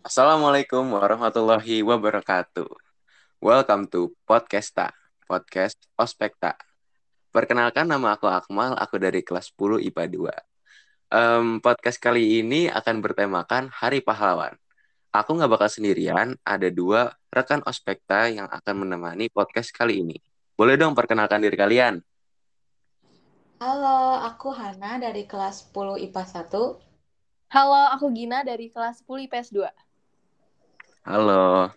Assalamualaikum warahmatullahi wabarakatuh. Welcome to Podcasta, Podcast Ospekta. Perkenalkan nama aku Akmal, aku dari kelas 10 IPA 2. Um, podcast kali ini akan bertemakan Hari Pahlawan. Aku nggak bakal sendirian, ada dua rekan Ospekta yang akan menemani podcast kali ini. Boleh dong perkenalkan diri kalian? Halo, aku Hana dari kelas 10 IPA 1. Halo, aku Gina dari kelas 10 IPS 2. Halo.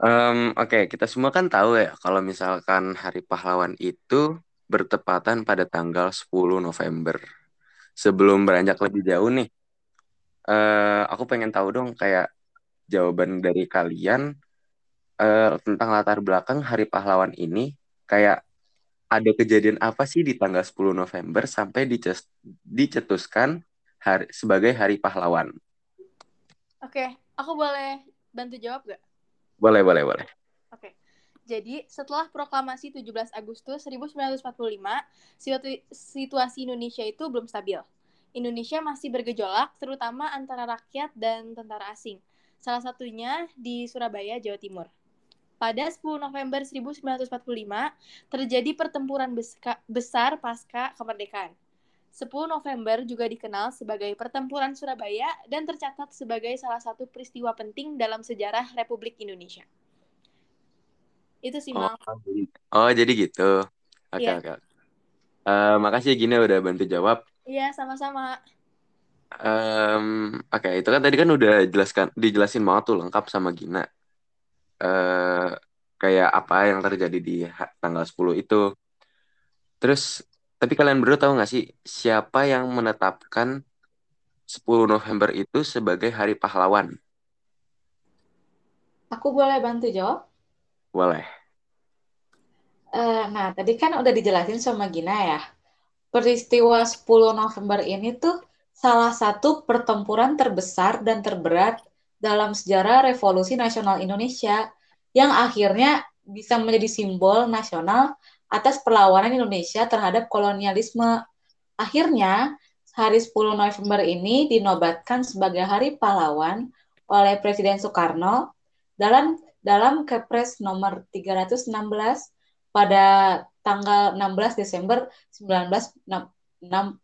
Um, Oke, okay. kita semua kan tahu ya kalau misalkan Hari Pahlawan itu bertepatan pada tanggal 10 November. Sebelum beranjak lebih jauh nih, uh, aku pengen tahu dong kayak jawaban dari kalian uh, tentang latar belakang Hari Pahlawan ini. Kayak ada kejadian apa sih di tanggal 10 November sampai dicetuskan hari, sebagai Hari Pahlawan? Oke. Aku boleh bantu jawab gak? Boleh, boleh, boleh. Oke. Jadi, setelah proklamasi 17 Agustus 1945, situasi Indonesia itu belum stabil. Indonesia masih bergejolak, terutama antara rakyat dan tentara asing. Salah satunya di Surabaya, Jawa Timur. Pada 10 November 1945, terjadi pertempuran besar pasca kemerdekaan. 10 November juga dikenal sebagai Pertempuran Surabaya dan tercatat sebagai salah satu peristiwa penting dalam sejarah Republik Indonesia. Itu sih, Mal. Oh, jadi, oh, jadi gitu. Oke, okay, iya. oke. Okay. Uh, makasih Gina udah bantu jawab. Iya, sama-sama. Um, oke, okay, itu kan tadi kan udah jelaskan dijelasin banget tuh lengkap sama Gina. Uh, kayak apa yang terjadi di tanggal 10 itu. Terus tapi kalian berdua tahu nggak sih siapa yang menetapkan 10 November itu sebagai Hari Pahlawan? Aku boleh bantu jawab? Boleh. Uh, nah, tadi kan udah dijelasin sama Gina ya. Peristiwa 10 November ini tuh salah satu pertempuran terbesar dan terberat dalam sejarah Revolusi Nasional Indonesia yang akhirnya bisa menjadi simbol nasional atas perlawanan Indonesia terhadap kolonialisme. Akhirnya, hari 10 November ini dinobatkan sebagai Hari Pahlawan oleh Presiden Soekarno dalam dalam Kepres nomor 316 pada tanggal 16 Desember 1959.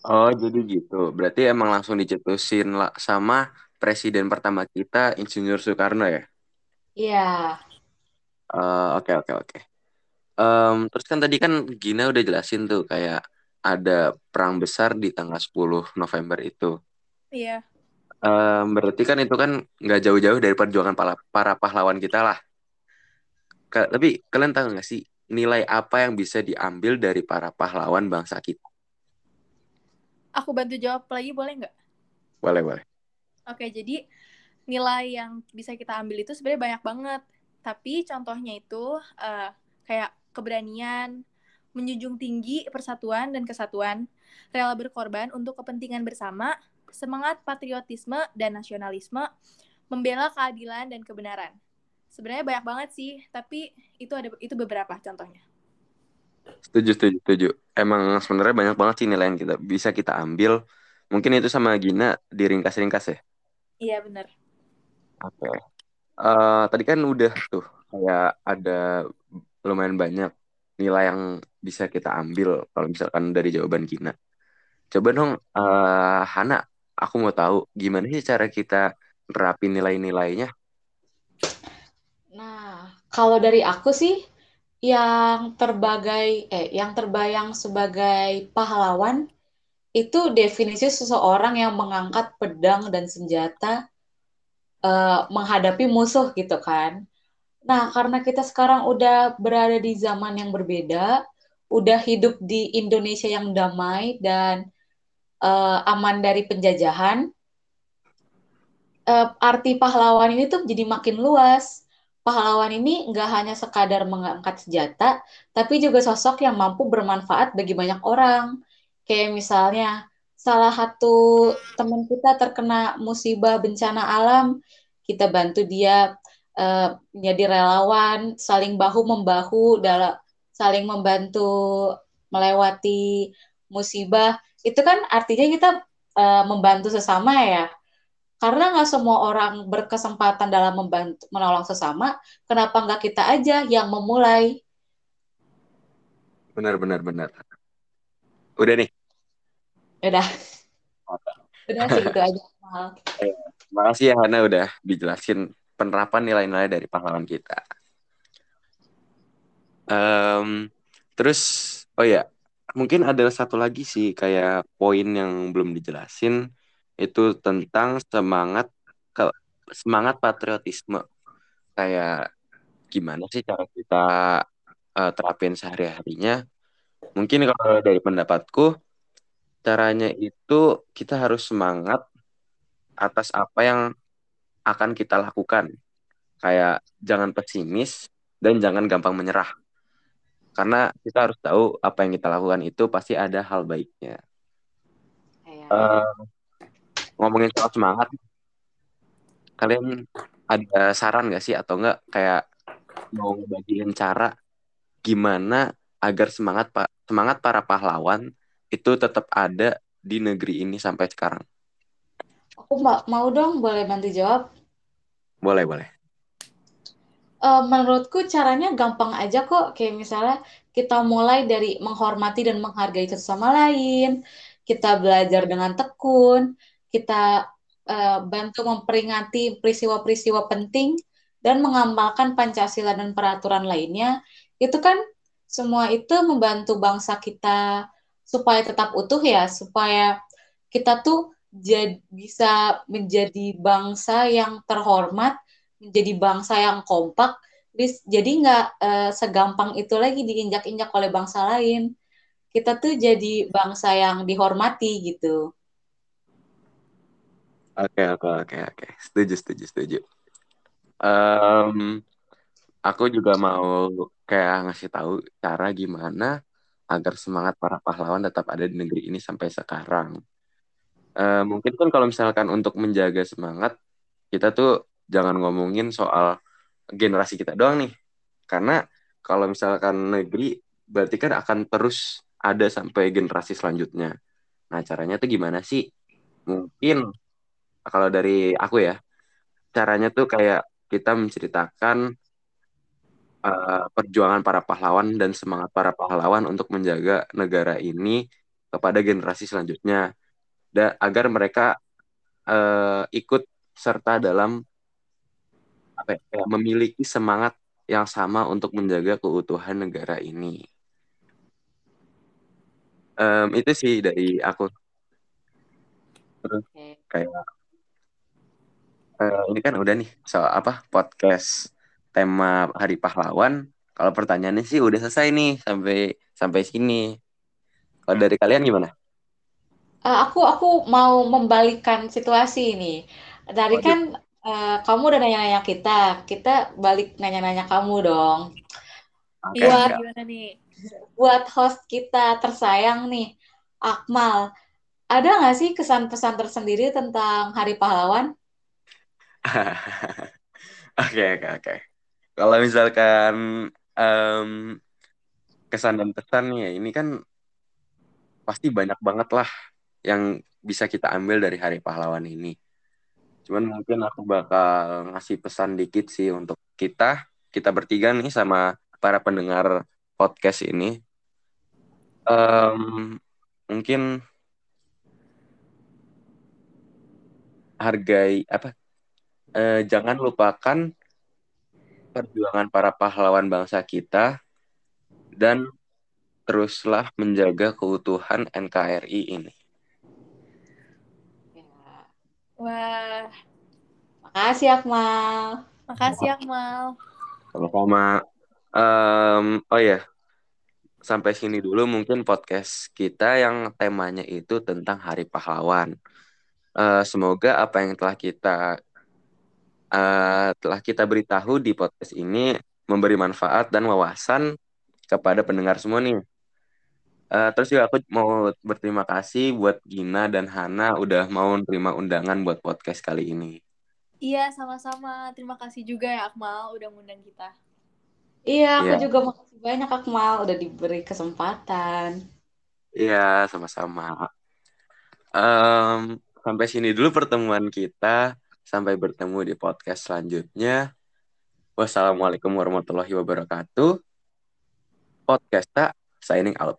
Oh, jadi gitu. Berarti emang langsung dicetusin lah sama presiden pertama kita Insinyur Soekarno ya? Iya. Eh, oke oke oke. terus kan tadi kan Gina udah jelasin tuh kayak ada perang besar di tanggal 10 November itu. Iya. Um, berarti kan itu kan nggak jauh-jauh dari perjuangan para, para pahlawan kita lah. Ke, tapi kalian tahu nggak sih nilai apa yang bisa diambil dari para pahlawan bangsa kita? Aku bantu jawab lagi boleh nggak? Boleh boleh. Oke, jadi nilai yang bisa kita ambil itu sebenarnya banyak banget. Tapi contohnya itu uh, kayak keberanian, menjunjung tinggi persatuan dan kesatuan, rela berkorban untuk kepentingan bersama, semangat patriotisme dan nasionalisme, membela keadilan dan kebenaran. Sebenarnya banyak banget sih, tapi itu ada itu beberapa contohnya. Setuju, setuju, setuju. Emang sebenarnya banyak banget sih nilai yang kita bisa kita ambil. Mungkin itu sama Gina diringkas-ringkas ya. Iya benar. Oke. Okay. Uh, tadi kan udah tuh kayak ada lumayan banyak nilai yang bisa kita ambil kalau misalkan dari jawaban Gina. Coba dong, uh, Hana, aku mau tahu gimana sih cara kita nerapin nilai-nilainya? Nah, kalau dari aku sih yang terbagai eh yang terbayang sebagai pahlawan itu definisi seseorang yang mengangkat pedang dan senjata uh, menghadapi musuh gitu kan. Nah, karena kita sekarang udah berada di zaman yang berbeda, udah hidup di Indonesia yang damai dan uh, aman dari penjajahan, uh, arti pahlawan ini tuh jadi makin luas. Pahlawan ini nggak hanya sekadar mengangkat senjata, tapi juga sosok yang mampu bermanfaat bagi banyak orang Kayak misalnya salah satu teman kita terkena musibah bencana alam, kita bantu dia uh, menjadi relawan, saling bahu membahu dalam saling membantu melewati musibah, itu kan artinya kita uh, membantu sesama ya. Karena nggak semua orang berkesempatan dalam membantu menolong sesama, kenapa nggak kita aja yang memulai? Benar, benar, benar. Udah nih. Udah. Udah segitu aja. Terima kasih ya Hana udah dijelasin penerapan nilai-nilai dari pahlawan kita. Um, terus, oh ya, mungkin ada satu lagi sih kayak poin yang belum dijelasin itu tentang semangat ke semangat patriotisme kayak gimana sih cara kita uh, terapin sehari-harinya mungkin kalau dari pendapatku caranya itu kita harus semangat atas apa yang akan kita lakukan. Kayak jangan pesimis dan jangan gampang menyerah. Karena kita harus tahu apa yang kita lakukan itu pasti ada hal baiknya. Uh, ngomongin soal semangat, kalian ada saran gak sih atau enggak kayak mau bagiin cara gimana agar semangat pak semangat para pahlawan itu tetap ada di negeri ini sampai sekarang? Aku mau dong, boleh bantu jawab? Boleh, boleh. Uh, menurutku caranya gampang aja kok. Kayak misalnya kita mulai dari menghormati dan menghargai sesama lain, kita belajar dengan tekun, kita uh, bantu memperingati peristiwa-peristiwa penting dan mengamalkan Pancasila dan peraturan lainnya, itu kan semua itu membantu bangsa kita supaya tetap utuh ya, supaya kita tuh jad, bisa menjadi bangsa yang terhormat, menjadi bangsa yang kompak, jadi nggak uh, segampang itu lagi diinjak-injak oleh bangsa lain. Kita tuh jadi bangsa yang dihormati gitu. Oke, oke, oke, oke. Setuju, setuju, setuju. Um, aku juga mau kayak ngasih tahu cara gimana agar semangat para pahlawan tetap ada di negeri ini sampai sekarang. Uh, mungkin kan kalau misalkan untuk menjaga semangat, kita tuh jangan ngomongin soal generasi kita doang nih. Karena kalau misalkan negeri, berarti kan akan terus ada sampai generasi selanjutnya. Nah, caranya tuh gimana sih? Mungkin kalau dari aku ya caranya tuh kayak kita menceritakan uh, perjuangan para pahlawan dan semangat para pahlawan untuk menjaga negara ini kepada generasi selanjutnya dan agar mereka uh, ikut serta dalam apa ya, memiliki semangat yang sama untuk menjaga keutuhan negara ini. Um, itu sih dari aku. Terus kayak uh, ini kan udah nih soal apa podcast tema Hari Pahlawan. Kalau pertanyaannya sih udah selesai nih sampai sampai sini. Kalau dari kalian gimana? Uh, aku aku mau membalikan situasi ini. Dari oh, kan uh, kamu udah nanya-nanya kita, kita balik nanya-nanya kamu dong. Okay, buat gimana nih? Buat host kita tersayang nih, Akmal, ada nggak sih kesan pesan tersendiri tentang Hari Pahlawan? Oke, oke, oke. Kalau misalkan um, kesan dan pesan ya ini kan pasti banyak banget lah yang bisa kita ambil dari Hari Pahlawan ini. Cuman mungkin aku bakal ngasih pesan dikit sih untuk kita, kita bertiga nih sama para pendengar podcast ini. Um, mungkin hargai apa eh, jangan lupakan perjuangan para pahlawan bangsa kita dan teruslah menjaga keutuhan NKRI ini. Wah, makasih Akmal. Makasih Akmal. Sama-sama. Um, oh ya, sampai sini dulu mungkin podcast kita yang temanya itu tentang Hari Pahlawan. Uh, semoga apa yang telah kita uh, telah kita beritahu di podcast ini memberi manfaat dan wawasan kepada pendengar semua nih. Uh, terus juga aku mau berterima kasih buat Gina dan Hana udah mau menerima undangan buat podcast kali ini. Iya, sama-sama. Terima kasih juga ya Akmal udah ngundang kita. Iya, aku yeah. juga makasih banyak Akmal udah diberi kesempatan. Iya, sama-sama. Um, sampai sini dulu pertemuan kita. Sampai bertemu di podcast selanjutnya. Wassalamualaikum warahmatullahi wabarakatuh. Podcast tak signing out.